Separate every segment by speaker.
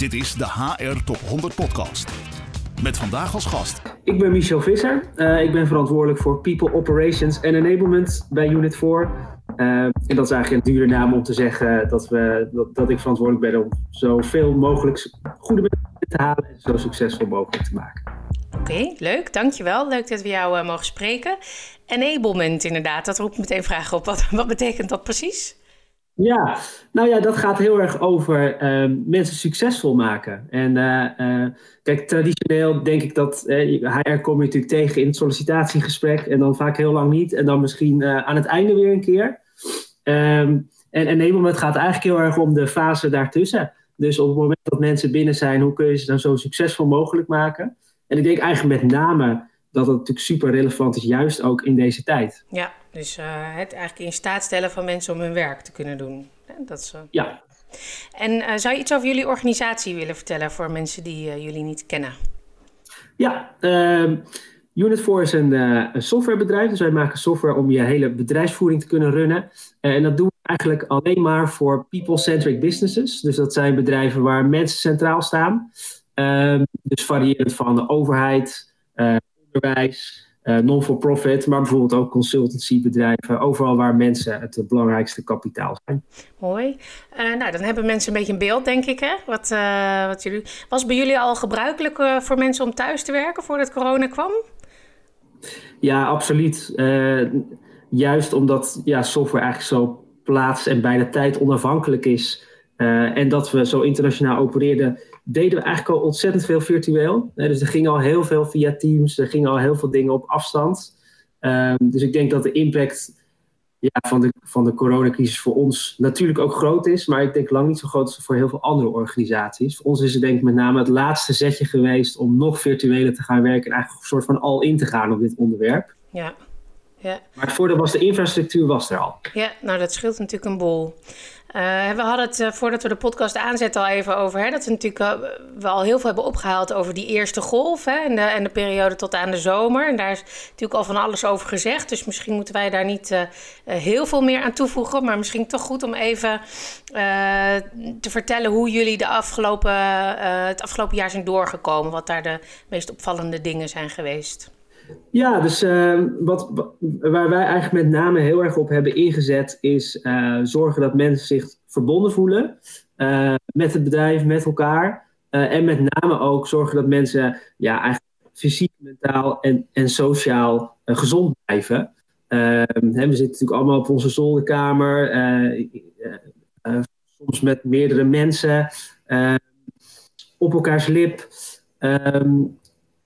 Speaker 1: Dit is de HR Top 100 Podcast. Met vandaag als gast.
Speaker 2: Ik ben Michel Visser. Uh, ik ben verantwoordelijk voor People Operations en Enablement bij Unit 4. Uh, eh, en dat is eigenlijk een dure naam om te zeggen dat, we, dat, dat ik verantwoordelijk ben om zoveel mogelijk goede mensen te halen en zo succesvol mogelijk te maken.
Speaker 3: Oké, leuk. Dankjewel. Leuk dat we jou uh, mogen spreken. Enablement inderdaad, dat roept meteen vragen op. Wat, wat betekent dat precies?
Speaker 2: Ja, nou ja, dat gaat heel erg over uh, mensen succesvol maken. En uh, kijk, traditioneel denk ik dat HR kom je natuurlijk tegen in het sollicitatiegesprek en dan vaak heel lang niet en dan misschien aan het einde weer een keer. Um, en enablement gaat eigenlijk heel erg om de fase daartussen. Dus op het moment dat mensen binnen zijn, hoe kun je ze dan zo succesvol mogelijk maken? En ik denk eigenlijk met name dat dat natuurlijk super relevant is, juist ook in deze tijd.
Speaker 3: Ja, dus uh, het eigenlijk in staat stellen van mensen om hun werk te kunnen doen. Dat is, uh...
Speaker 2: Ja.
Speaker 3: En uh, zou je iets over jullie organisatie willen vertellen voor mensen die jullie niet kennen?
Speaker 2: Ja, ehm, Unit4 is een, een, softwarebedrijf. Dus wij maken software om je hele bedrijfsvoering te kunnen runnen. en dat doen we eigenlijk alleen maar voor people-centric businesses. Dus dat zijn bedrijven waar mensen centraal staan. Ehm, dus variërend van de overheid, onderwijs, non-for-profit, maar bijvoorbeeld ook consultancybedrijven, overal waar mensen het belangrijkste kapitaal zijn.
Speaker 3: Mooi. Uh, nou, dan hebben mensen een beetje een beeld, denk ik, hè? Wat, uh, wat jullie... Was bij jullie al gebruikelijk voor mensen om thuis te werken voordat corona kwam?
Speaker 2: Ja, absoluut. juist omdat ja, software eigenlijk zo plaats- en bijna tijd onafhankelijk is. en dat we zo internationaal opereerden, deden we eigenlijk al ontzettend veel virtueel. dus er ging al heel veel via Teams, er gingen al heel veel dingen op afstand. Um, dus ik denk dat de impact ja, van, de, van de coronacrisis voor ons natuurlijk ook groot is, maar ik denk lang niet zo groot als voor heel veel andere organisaties. Voor ons is het denk ik met name het laatste zetje geweest om nog virtueler te gaan werken en eigenlijk een soort van al in te gaan op dit onderwerp.
Speaker 3: Ja. Ja.
Speaker 2: Maar het voordeel was de infrastructuur was er al.
Speaker 3: Ja, nou dat scheelt natuurlijk een bol. Uh, we hadden het uh, voordat we de podcast aanzetten al even over hè, dat we natuurlijk we al heel veel hebben opgehaald over die eerste golf hè, en, de, en de periode tot aan de zomer. En daar is natuurlijk al van alles over gezegd. Dus misschien moeten wij daar niet heel veel meer aan toevoegen. Maar misschien toch goed om even te vertellen hoe jullie de afgelopen, het afgelopen jaar zijn doorgekomen. Wat daar de meest opvallende dingen zijn geweest.
Speaker 2: Ja, dus uh, wat, waar wij eigenlijk met name heel erg op hebben ingezet, is uh, zorgen dat mensen zich verbonden voelen uh, met het bedrijf, met elkaar. en met name ook zorgen dat mensen ja, eigenlijk fysiek, mentaal en, en sociaal gezond blijven. Ehm, hè, we zitten natuurlijk allemaal op onze zolderkamer, soms met meerdere mensen, op elkaars lip. Um,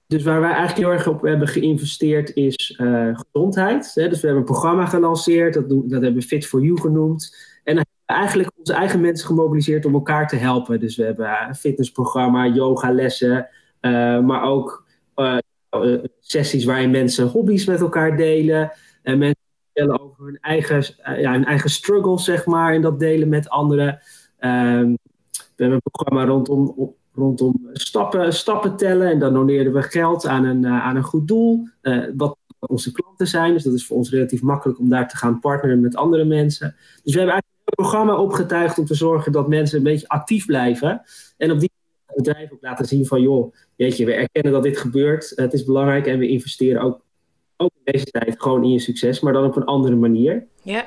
Speaker 2: dus waar wij eigenlijk heel erg op hebben geïnvesteerd is uh, gezondheid. Hè? Dus we hebben een programma gelanceerd, dat, dat hebben we Fit for You genoemd. En dan hebben we eigenlijk onze eigen mensen gemobiliseerd om elkaar te helpen. Dus we hebben een fitnessprogramma, yogalessen, uh, maar ook uh, sessies waarin mensen hobby's met elkaar delen. En mensen vertellen over hun eigen, ja, hun eigen struggles, zeg maar, en dat delen met anderen. Ehm, we hebben een programma rondom rondom stappen, stappen tellen. En dan doneerden we geld aan een, uh, aan een goed doel. Uh, wat onze klanten zijn. Dus dat is voor ons relatief makkelijk om daar te gaan partneren met andere mensen. Dus we hebben eigenlijk een programma opgetuigd om te zorgen dat mensen een beetje actief blijven. En op die bedrijf ook laten zien van joh, weet je, we erkennen dat dit gebeurt. Het is belangrijk en we investeren ook, ook deze tijd gewoon in je succes, maar dan op een andere manier.
Speaker 3: Ja.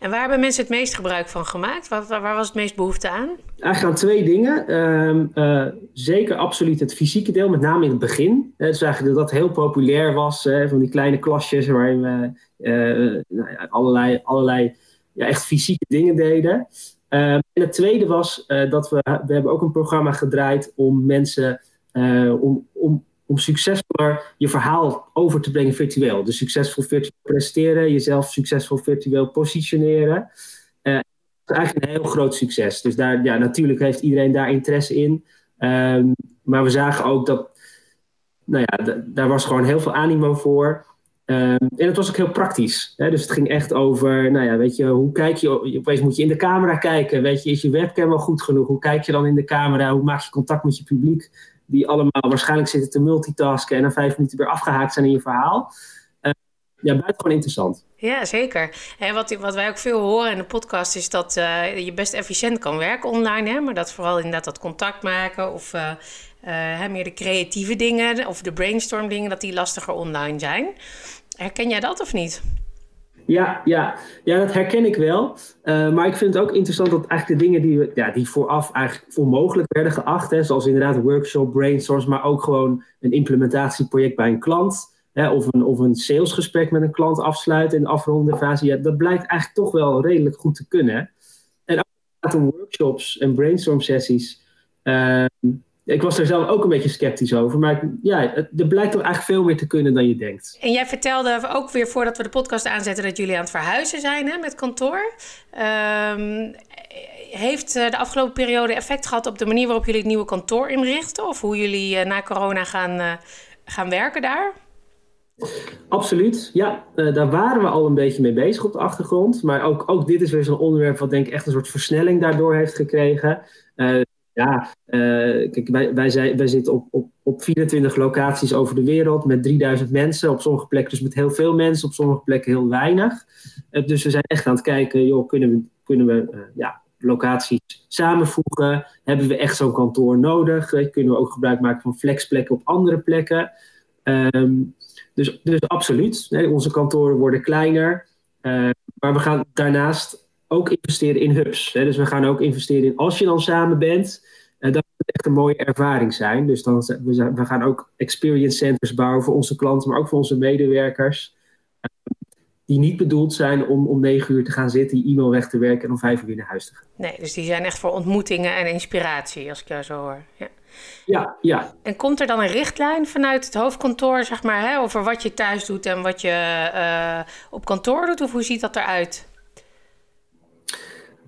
Speaker 3: En waar hebben mensen het meest gebruik van gemaakt? Waar, was het meest behoefte aan?
Speaker 2: Eigenlijk aan twee dingen. Ehm, eh, zeker absoluut het fysieke deel, met name in het begin. Uh, dus eigenlijk dat dat heel populair was, van die kleine klasjes waarin we uh, nou allerlei, allerlei ja, echt fysieke dingen deden. Ehm, en het tweede was dat we, we hebben ook een programma gedraaid om mensen om, om om succesvoller je verhaal over te brengen virtueel. Dus succesvol virtueel presteren, jezelf succesvol virtueel positioneren. Uh, is eigenlijk een heel groot succes. Dus daar, ja, natuurlijk heeft iedereen daar interesse in. Um, maar we zagen ook dat, nou ja, daar was gewoon heel veel animo voor. Um, en het was ook heel praktisch. Hè? Dus het ging echt over, nou ja, weet je, hoe kijk je, opeens moet je in de camera kijken. Weet je, is je webcam wel goed genoeg? Hoe kijk je dan in de camera? Hoe maak je contact met je publiek? Die allemaal waarschijnlijk zitten te multitasken en na vijf minuten weer afgehaakt zijn in je verhaal. Uh, ja, buitengewoon interessant.
Speaker 3: Ja, zeker. En wat, wat wij ook veel horen in de podcast is dat je best efficiënt kan werken online. Hè? Maar dat vooral inderdaad dat contact maken of meer de creatieve dingen of de brainstorm dingen, dat die lastiger online zijn. Herken jij dat of niet?
Speaker 2: Ja, ja, ja, dat herken ik wel. Uh, maar ik vind het ook interessant dat eigenlijk de dingen die, we, ja, die vooraf eigenlijk onmogelijk werden geacht, hè, zoals inderdaad workshop, brainstorms, maar ook gewoon een implementatieproject bij een klant, hè, of, een, of een salesgesprek met een klant afsluiten in de afrondende fase, ja, dat blijkt eigenlijk toch wel redelijk goed te kunnen. En ook om workshops en brainstorm sessies. Uh, ik was er zelf ook een beetje sceptisch over. Maar ja, er blijkt toch eigenlijk veel meer te kunnen dan je denkt.
Speaker 3: En jij vertelde ook weer voordat we de podcast aanzetten dat jullie aan het verhuizen zijn hè, met kantoor. Um, heeft eh, de afgelopen periode effect gehad op de manier waarop jullie het nieuwe kantoor inrichten? Of hoe jullie uh, na corona gaan, uh, gaan werken daar?
Speaker 2: Absoluut, ja. daar waren we al een beetje mee bezig op de achtergrond. Maar ook, ook dit is weer zo'n onderwerp wat denk ik echt een soort versnelling daardoor heeft gekregen. Ja, uh, kijk, wij, wij, zijn, wij zitten op, op, op 24 locaties over de wereld met 3000 mensen. Op sommige plekken dus met heel veel mensen, op sommige plekken heel weinig. Uh, dus we zijn echt aan het kijken, joh, kunnen we, kunnen we uh, ja, locaties samenvoegen? Hebben we echt zo'n kantoor nodig? kunnen we ook gebruik maken van flexplekken op andere plekken? Um, dus, dus absoluut, onze kantoren worden kleiner. maar we gaan daarnaast ook investeren in hubs. Hè? Dus we gaan ook investeren in als je dan samen bent. Uh, dat moet echt een mooie ervaring zijn. Dus dan, we, we gaan ook experience centers bouwen voor onze klanten, maar ook voor onze medewerkers. Uh, die niet bedoeld zijn om om negen uur te gaan zitten, je e-mail weg te werken en om vijf uur weer naar huis te gaan.
Speaker 3: Nee, dus die zijn echt voor ontmoetingen en inspiratie, als ik jou zo hoor. Ja.
Speaker 2: Ja, ja.
Speaker 3: En komt er dan een richtlijn vanuit het hoofdkantoor, zeg maar, hè, over wat je thuis doet en wat je uh, op kantoor doet? Of hoe ziet dat eruit?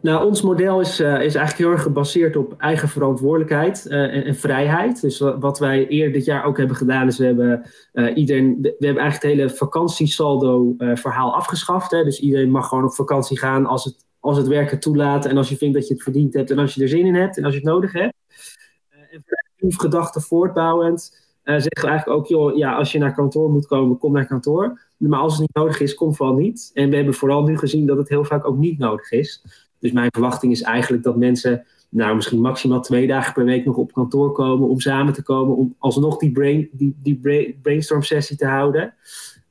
Speaker 2: Nou, ons model is, uh, is eigenlijk heel erg gebaseerd op eigen verantwoordelijkheid uh, en, vrijheid. Dus wat wij eerder dit jaar ook hebben gedaan, is we hebben uh, iedereen, we hebben eigenlijk het hele vakantiesaldo verhaal afgeschaft. Hè? Dus iedereen mag gewoon op vakantie gaan als het, als het werken toelaat en als je vindt dat je het verdiend hebt en als je er zin in hebt en als je het nodig hebt. en gedachten voortbouwend zeggen we eigenlijk ook, joh, ja, als je naar kantoor moet komen, kom naar kantoor. Maar als het niet nodig is, kom vooral niet. En we hebben vooral nu gezien dat het heel vaak ook niet nodig is. Dus mijn verwachting is eigenlijk dat mensen nou, misschien maximaal twee dagen per week nog op kantoor komen om samen te komen, om alsnog die, brain, die, die brainstorm sessie te houden.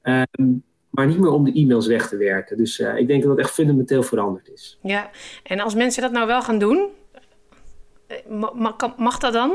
Speaker 2: Um, maar niet meer om de e-mails weg te werken. Dus uh, ik denk dat dat echt fundamenteel veranderd is.
Speaker 3: Ja, en als mensen dat nou wel gaan doen, eh, mag, mag dat dan?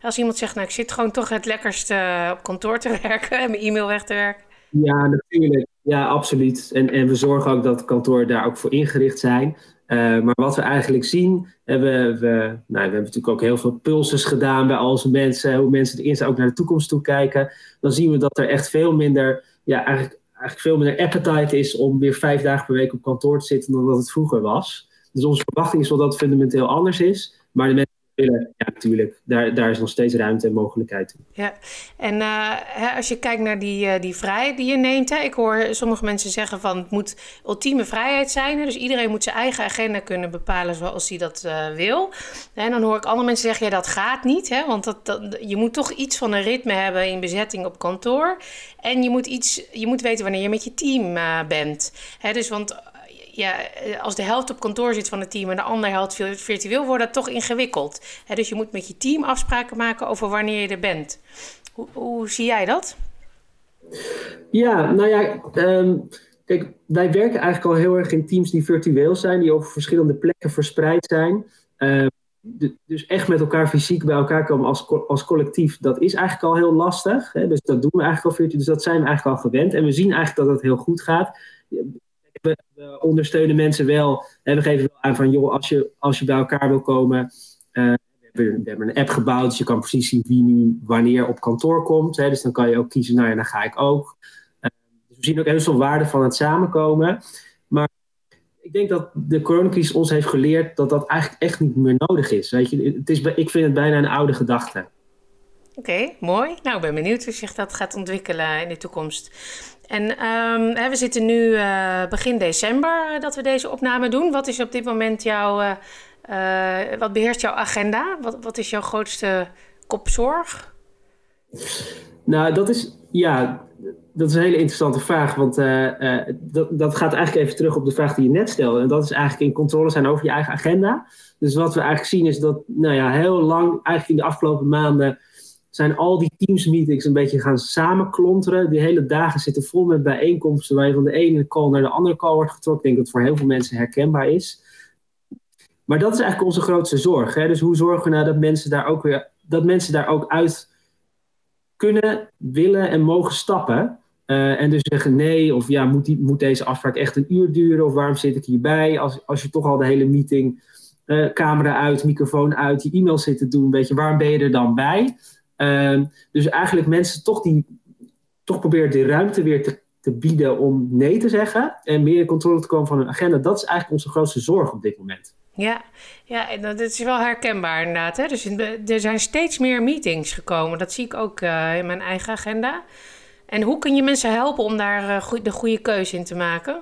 Speaker 3: Als iemand zegt, nou ik zit gewoon toch het lekkerst uh, op kantoor te werken en mijn e-mail weg te werken.
Speaker 2: Ja, natuurlijk. Ja, absoluut. En, en we zorgen ook dat kantoor daar ook voor ingericht zijn. Uh, maar wat we eigenlijk zien, hebben we, nou, we hebben natuurlijk ook heel veel pulses gedaan bij onze mensen, hoe mensen erin zijn, ook naar de toekomst toe kijken. Dan zien we dat er echt veel minder, ja, eigenlijk, eigenlijk veel minder appetite is om weer vijf dagen per week op kantoor te zitten dan dat het vroeger was. Dus onze verwachting is wel dat het fundamenteel anders is. Maar de mensen ja, natuurlijk, daar, daar is nog steeds ruimte en mogelijkheid.
Speaker 3: Ja, en uh, als je kijkt naar die, uh, die vrijheid die je neemt, hè, ik hoor sommige mensen zeggen van het moet ultieme vrijheid zijn. Hè, dus iedereen moet zijn eigen agenda kunnen bepalen zoals hij dat uh, wil. En dan hoor ik andere mensen zeggen, ja, dat gaat niet, hè, want dat, dat, je moet toch iets van een ritme hebben in bezetting op kantoor. En je moet, iets, je moet weten wanneer je met je team bent. Hè, dus want ja, eh, als de helft op kantoor zit van het team en de andere helft virtueel, wordt dat toch ingewikkeld. dus je moet met je team afspraken maken over wanneer je er bent. Hoe, hoe zie jij dat?
Speaker 2: Ja, nou ja, ehm, kijk, wij werken eigenlijk al heel erg in teams die virtueel zijn, die over verschillende plekken verspreid zijn. Ehm, dus echt met elkaar fysiek bij elkaar komen als, als collectief, dat is eigenlijk al heel lastig. Hè? Dus dat doen we eigenlijk al virtueel. Dus dat zijn we eigenlijk al gewend. En we zien eigenlijk dat het heel goed gaat we, ondersteunen mensen wel. En we geven wel aan van, joh, als je, als je bij elkaar wil komen. Uh, we, hebben, een app gebouwd, dus je kan precies zien wie nu wanneer op kantoor komt. Hè, dus dan kan je ook kiezen, nou ja, dan ga ik ook. Uh, dus we zien ook heel veel waarde van het samenkomen. Maar ik denk dat de coronacrisis ons heeft geleerd dat dat eigenlijk echt niet meer nodig is. Weet je, het is ik vind het bijna een oude gedachte.
Speaker 3: Oké, mooi. Nou, ik ben benieuwd hoe zich dat gaat ontwikkelen in de toekomst. En um, we zitten nu uh, begin december uh, dat we deze opname doen. Wat is op dit moment jouw, uh, wat beheerst jouw agenda? Wat, wat is jouw grootste kopzorg?
Speaker 2: Nou, dat is, ja, dat is een hele interessante vraag. Want dat, dat gaat eigenlijk even terug op de vraag die je net stelde. En dat is eigenlijk in controle zijn over je eigen agenda. Dus wat we eigenlijk zien is dat, nou ja, heel lang, eigenlijk in de afgelopen maanden, zijn al die teamsmeetings een beetje gaan samenklonteren. Die hele dagen zitten vol met bijeenkomsten waar je van de ene call naar de andere call wordt getrokken. Ik denk dat het voor heel veel mensen herkenbaar is. Maar dat is eigenlijk onze grootste zorg. Hè? Dus hoe zorgen we nou dat mensen daar ook weer, dat mensen daar ook uit kunnen, willen en mogen stappen. Uh, en dus zeggen nee, of ja, moet, die, moet deze afspraak echt een uur duren? Of waarom zit ik hierbij? Als, als je toch al de hele meeting, uh, camera uit, microfoon uit, je e-mail zit te doen, weet je, waarom ben je er dan bij? Uh, dus eigenlijk mensen toch, die, toch proberen die ruimte weer te, te bieden om nee te zeggen en meer in controle te komen van hun agenda. Dat is eigenlijk onze grootste zorg op dit moment.
Speaker 3: Ja, ja dat is wel herkenbaar inderdaad. Hè? Dus er zijn steeds meer meetings gekomen. Dat zie ik ook uh, in mijn eigen agenda. En hoe kun je mensen helpen om daar uh, de goede keuze in te maken?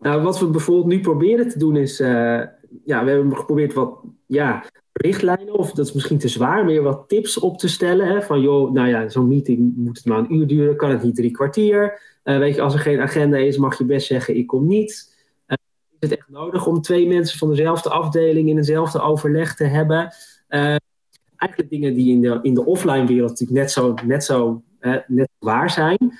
Speaker 2: Nou, wat we bijvoorbeeld nu proberen te doen is... Uh, ja, we hebben geprobeerd wat ja, richtlijnen, of dat is misschien te zwaar, meer wat tips op te stellen. Hè? Van joh, nou ja, zo'n meeting moet het maar een uur duren, kan het niet drie kwartier. weet je, als er geen agenda is, mag je best zeggen ik kom niet is het echt nodig om twee mensen van dezelfde afdeling in eenzelfde overleg te hebben? Uh, eigenlijk dingen die in de, in de offline wereld natuurlijk net zo, net zo net waar zijn.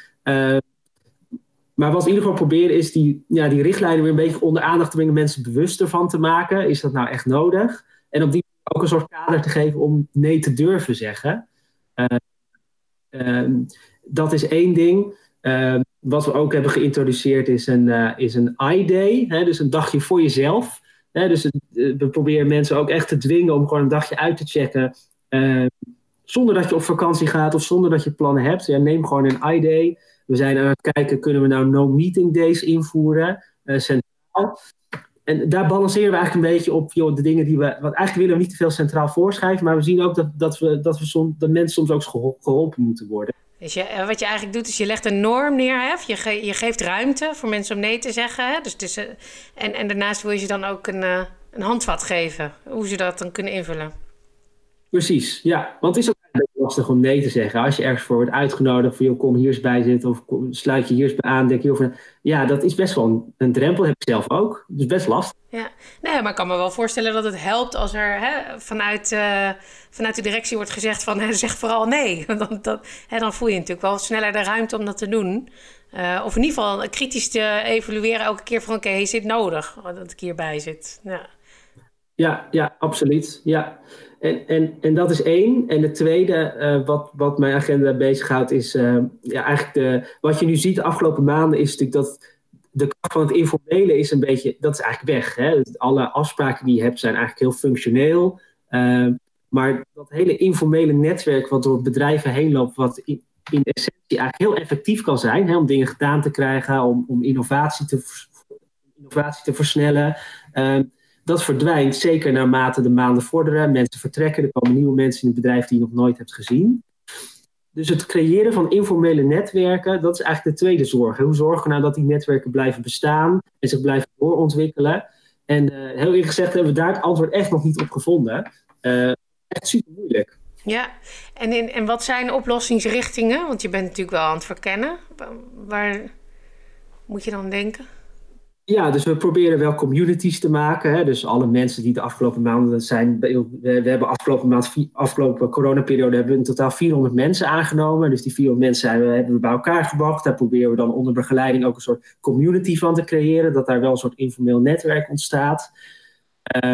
Speaker 2: Maar wat we in ieder geval proberen is die, ja, die richtlijnen weer een beetje onder aandacht te brengen, mensen bewuster van te maken. Is dat nou echt nodig? En op die ook een soort kader te geven om nee te durven zeggen. dat is één ding. Uh, wat we ook hebben geïntroduceerd is een, uh, is een I-day, dus een dagje voor jezelf. Hè, dus uh, we proberen mensen ook echt te dwingen om gewoon een dagje uit te checken. Uh, zonder dat je op vakantie gaat of zonder dat je plannen hebt. Ja, neem gewoon een I-day. We zijn aan het kijken, kunnen we nou no-meeting days invoeren? centraal. En daar balanceren we eigenlijk een beetje op joh, de dingen die we. Want eigenlijk willen we niet te veel centraal voorschrijven, maar we zien ook dat, dat, we, dat, we som, dat mensen soms ook geholpen moeten worden.
Speaker 3: Dus je, eh, wat je eigenlijk doet, is je legt een norm neer. Hè? Je, ge, je geeft ruimte voor mensen om nee te zeggen. Hè? Dus, dus, en, en daarnaast wil je ze dan ook een, uh, een handvat geven. Hoe ze dat dan kunnen invullen.
Speaker 2: Precies, ja. Want het is lastig om nee te zeggen. Als je ergens voor wordt uitgenodigd, van joh, kom hier eens bij zitten. Of kom, sluit je hier eens bij aan. Denk je, of, ja, dat is best wel een, een drempel. heb ik zelf ook. Dus best lastig.
Speaker 3: Ja, nee, maar ik kan me wel voorstellen dat het helpt als er hè, vanuit, uh, vanuit de directie wordt gezegd van hè, zeg vooral nee. dan, dat, hè, dan voel je natuurlijk wel sneller de ruimte om dat te doen. Uh, of in ieder geval kritisch te evalueren elke keer van oké, okay, is dit nodig dat ik hierbij zit? Ja,
Speaker 2: ja, ja absoluut. Ja. En, en, en dat is één. En de tweede, uh, wat, wat mijn agenda bezighoudt, is uh, ja, eigenlijk de, wat je nu ziet de afgelopen maanden, is natuurlijk dat de kracht van het informele is een beetje, dat is eigenlijk weg. Hè? Alle afspraken die je hebt zijn eigenlijk heel functioneel. Uh, maar dat hele informele netwerk wat door bedrijven heen loopt, wat in, essentie eigenlijk heel effectief kan zijn, om dingen gedaan te krijgen, om, om innovatie, te, innovatie te versnellen. Uh, dat verdwijnt zeker naarmate de maanden vorderen. Mensen vertrekken, er komen nieuwe mensen in het bedrijf die je nog nooit hebt gezien. Dus het creëren van informele netwerken, dat is eigenlijk de tweede zorg. Hoe zorgen we nou dat die netwerken blijven bestaan en zich blijven doorontwikkelen? En uh, heel eerlijk gezegd hebben we daar het antwoord echt nog niet op gevonden. Uh, echt super moeilijk.
Speaker 3: Ja, en, in, en wat zijn oplossingsrichtingen? Want je bent natuurlijk wel aan het verkennen. Waar moet je dan denken?
Speaker 2: Ja, dus we proberen wel communities te maken. Hè? Dus alle mensen die de afgelopen maanden zijn. We, hebben afgelopen maand, afgelopen coronaperiode, hebben we in totaal 400 mensen aangenomen. Dus die 400 mensen zijn, we, hebben we bij elkaar gebracht. Daar proberen we dan onder begeleiding ook een soort community van te creëren. Dat daar wel een soort informeel netwerk ontstaat. Uh,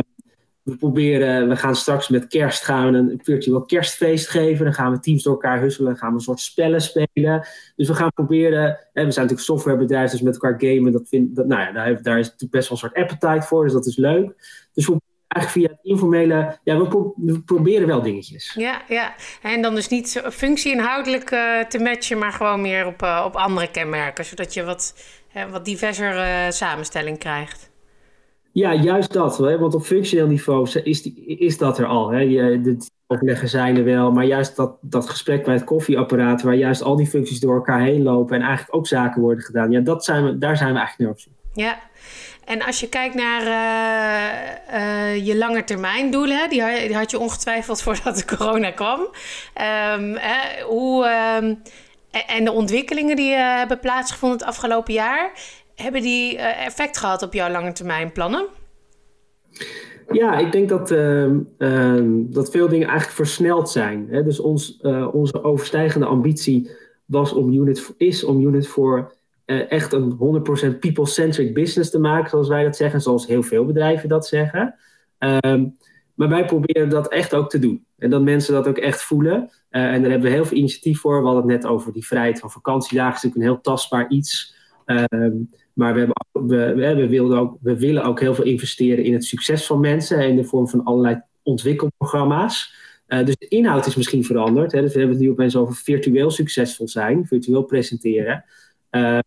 Speaker 2: we proberen, we gaan straks met kerst gaan we een virtueel kerstfeest geven. Dan gaan we teams door elkaar husselen, gaan we een soort spellen spelen. Dus we gaan proberen, en we zijn natuurlijk softwarebedrijf, dus met elkaar gamen. Dat vind, dat, nou ja, daar, is natuurlijk best wel een soort appetite voor, dus dat is leuk. Dus we eigenlijk via het informele, ja, we, pro we, proberen wel dingetjes.
Speaker 3: Ja, ja, en dan dus niet functie-inhoudelijk uh, te matchen, maar gewoon meer op, uh, op andere kenmerken, zodat je wat, uh, wat diverser samenstelling krijgt.
Speaker 2: Ja, juist dat. Hè? Want op functioneel niveau is, die, is dat er al. Hè? Je, de overleggen zijn er wel, maar juist dat, dat gesprek bij het koffieapparaat, waar juist al die functies door elkaar heen lopen en eigenlijk ook zaken worden gedaan, ja, dat zijn we, daar zijn we eigenlijk naar op zoek.
Speaker 3: Ja, En als je kijkt naar uh, uh, je langetermijndoelen, die, die had je ongetwijfeld voordat de corona kwam. Um, hoe, um, en de ontwikkelingen die hebben plaatsgevonden het afgelopen jaar, hebben die effect gehad op jouw langetermijnplannen?
Speaker 2: Ja, ik denk dat, uh, uh, dat veel dingen eigenlijk versneld zijn. Hè? Dus ons, uh, onze overstijgende ambitie was om unit, is om Unit voor uh, echt een 100% people-centric business te maken, zoals wij dat zeggen, zoals heel veel bedrijven dat zeggen. Um, maar wij proberen dat echt ook te doen. En dat mensen dat ook echt voelen. En daar hebben we heel veel initiatief voor. We hadden het net over die vrijheid van vakantiedagen. Dat is natuurlijk een heel tastbaar iets. Um, maar we, hebben, we, we, ook, we willen ook heel veel investeren in het succes van mensen. In de vorm van allerlei ontwikkelprogramma's. Uh, dus de inhoud is misschien veranderd. Hè? Dus we hebben het nu opeens over virtueel succesvol zijn. Virtueel presenteren. Uh,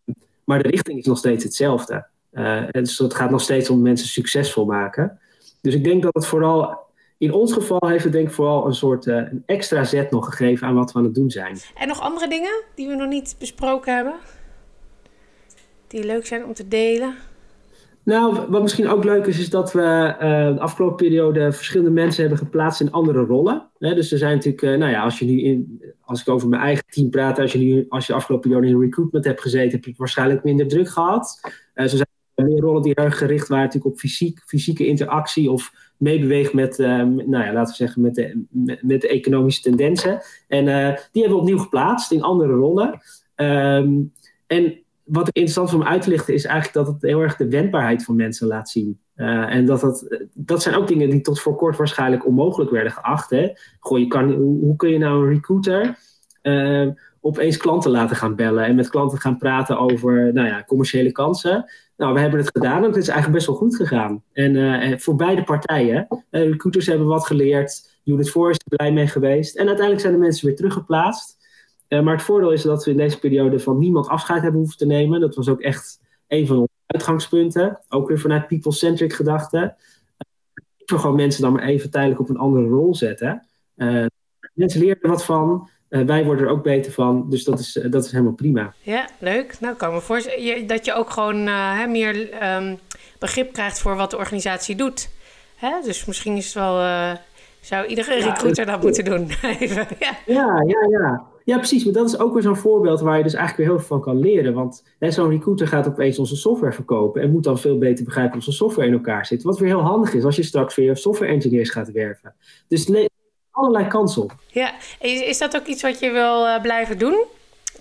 Speaker 2: maar de richting is nog steeds hetzelfde. Uh, dus het gaat nog steeds om mensen succesvol maken. Dus ik denk dat het vooral in ons geval heeft het denk ik vooral een soort uh, een extra zet nog gegeven aan wat we aan het doen zijn.
Speaker 3: En nog andere dingen die we nog niet besproken hebben? Die leuk zijn om te delen?
Speaker 2: Nou, wat misschien ook leuk is, is dat we uh, de afgelopen periode verschillende mensen hebben geplaatst in andere rollen. Dus er zijn natuurlijk, uh, nou ja, als je nu in, als ik over mijn eigen team praat, als je nu, als je de afgelopen periode in recruitment hebt gezeten, heb je waarschijnlijk minder druk gehad. Uh, zo zijn er meer rollen die erg gericht waren natuurlijk op fysiek, fysieke interactie of meebeweegt met, nou ja, laten we zeggen, met de, met, de economische tendensen. En die hebben we opnieuw geplaatst in andere rollen. Um, en wat interessant voor me uit te lichten is eigenlijk dat het heel erg de wendbaarheid van mensen laat zien. Uh, en dat, dat, dat zijn ook dingen die tot voor kort waarschijnlijk onmogelijk werden geacht. Hè? Goh, je kan, hoe, kun je nou een recruiter uh, opeens klanten laten gaan bellen en met klanten gaan praten over nou ja, commerciële kansen? Nou, we hebben het gedaan en het is eigenlijk best wel goed gegaan. En uh, voor beide partijen. recruiters hebben wat geleerd. Unit 4 is er blij mee geweest. En uiteindelijk zijn de mensen weer teruggeplaatst. Uh, maar het voordeel is dat we in deze periode van niemand afscheid hebben hoeven te nemen. Dat was ook echt een van onze uitgangspunten. Ook weer vanuit people-centric gedachte. Uh, gewoon mensen dan maar even tijdelijk op een andere rol zetten. Uh, mensen leren er wat van. wij worden er ook beter van. Dus dat is, dat is helemaal prima.
Speaker 3: Ja, leuk. Nou, kan me voorstellen dat je ook gewoon meer um, begrip krijgt voor wat de organisatie doet. Hè? Dus misschien is het wel... zou iedere recruiter ja, dat moeten doen? even,
Speaker 2: ja. ja, ja, ja. Ja, precies. Maar dat is ook weer zo'n voorbeeld waar je dus eigenlijk weer heel veel van kan leren. Want zo'n recruiter gaat opeens onze software verkopen en moet dan veel beter begrijpen hoe onze software in elkaar zit. Wat weer heel handig is als je straks weer software engineers gaat werven. Dus allerlei kansen op.
Speaker 3: Ja, is, is dat ook iets wat je wil uh, blijven doen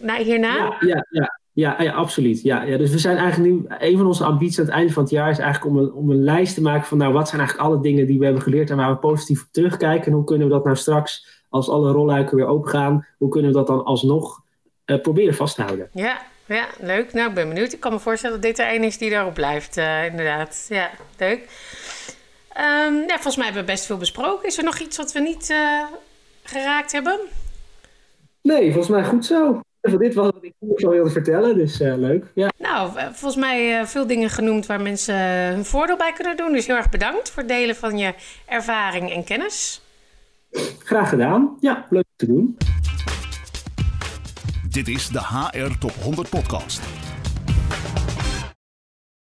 Speaker 3: na, hierna?
Speaker 2: Ja, ja, ja. Ja, ja, absoluut. Ja, ja, dus we zijn eigenlijk nu, een van onze ambities aan het einde van het jaar is eigenlijk om een, om een lijst te maken van, nou, wat zijn eigenlijk alle dingen die we hebben geleerd en waar we positief op terugkijken en hoe kunnen we dat nou straks als alle rolluiken weer open gaan, hoe kunnen we dat dan alsnog uh, proberen vast te houden?
Speaker 3: Ja, ja, leuk. Nou, ik ben benieuwd. Ik kan me voorstellen dat dit er een is die daarop blijft, uh, inderdaad. Ja, leuk. Um, ja, volgens mij hebben we best veel besproken. Is er nog iets wat we niet uh, geraakt hebben?
Speaker 2: Nee, volgens mij goed zo. Dit was wat ik zo wilde vertellen, dus uh, leuk. Ja.
Speaker 3: Nou, volgens mij veel dingen genoemd waar mensen hun voordeel bij kunnen doen. Dus heel erg bedankt voor het delen van je ervaring en kennis.
Speaker 2: Graag gedaan. Ja, leuk te doen.
Speaker 1: Dit is de HR Top 100 Podcast.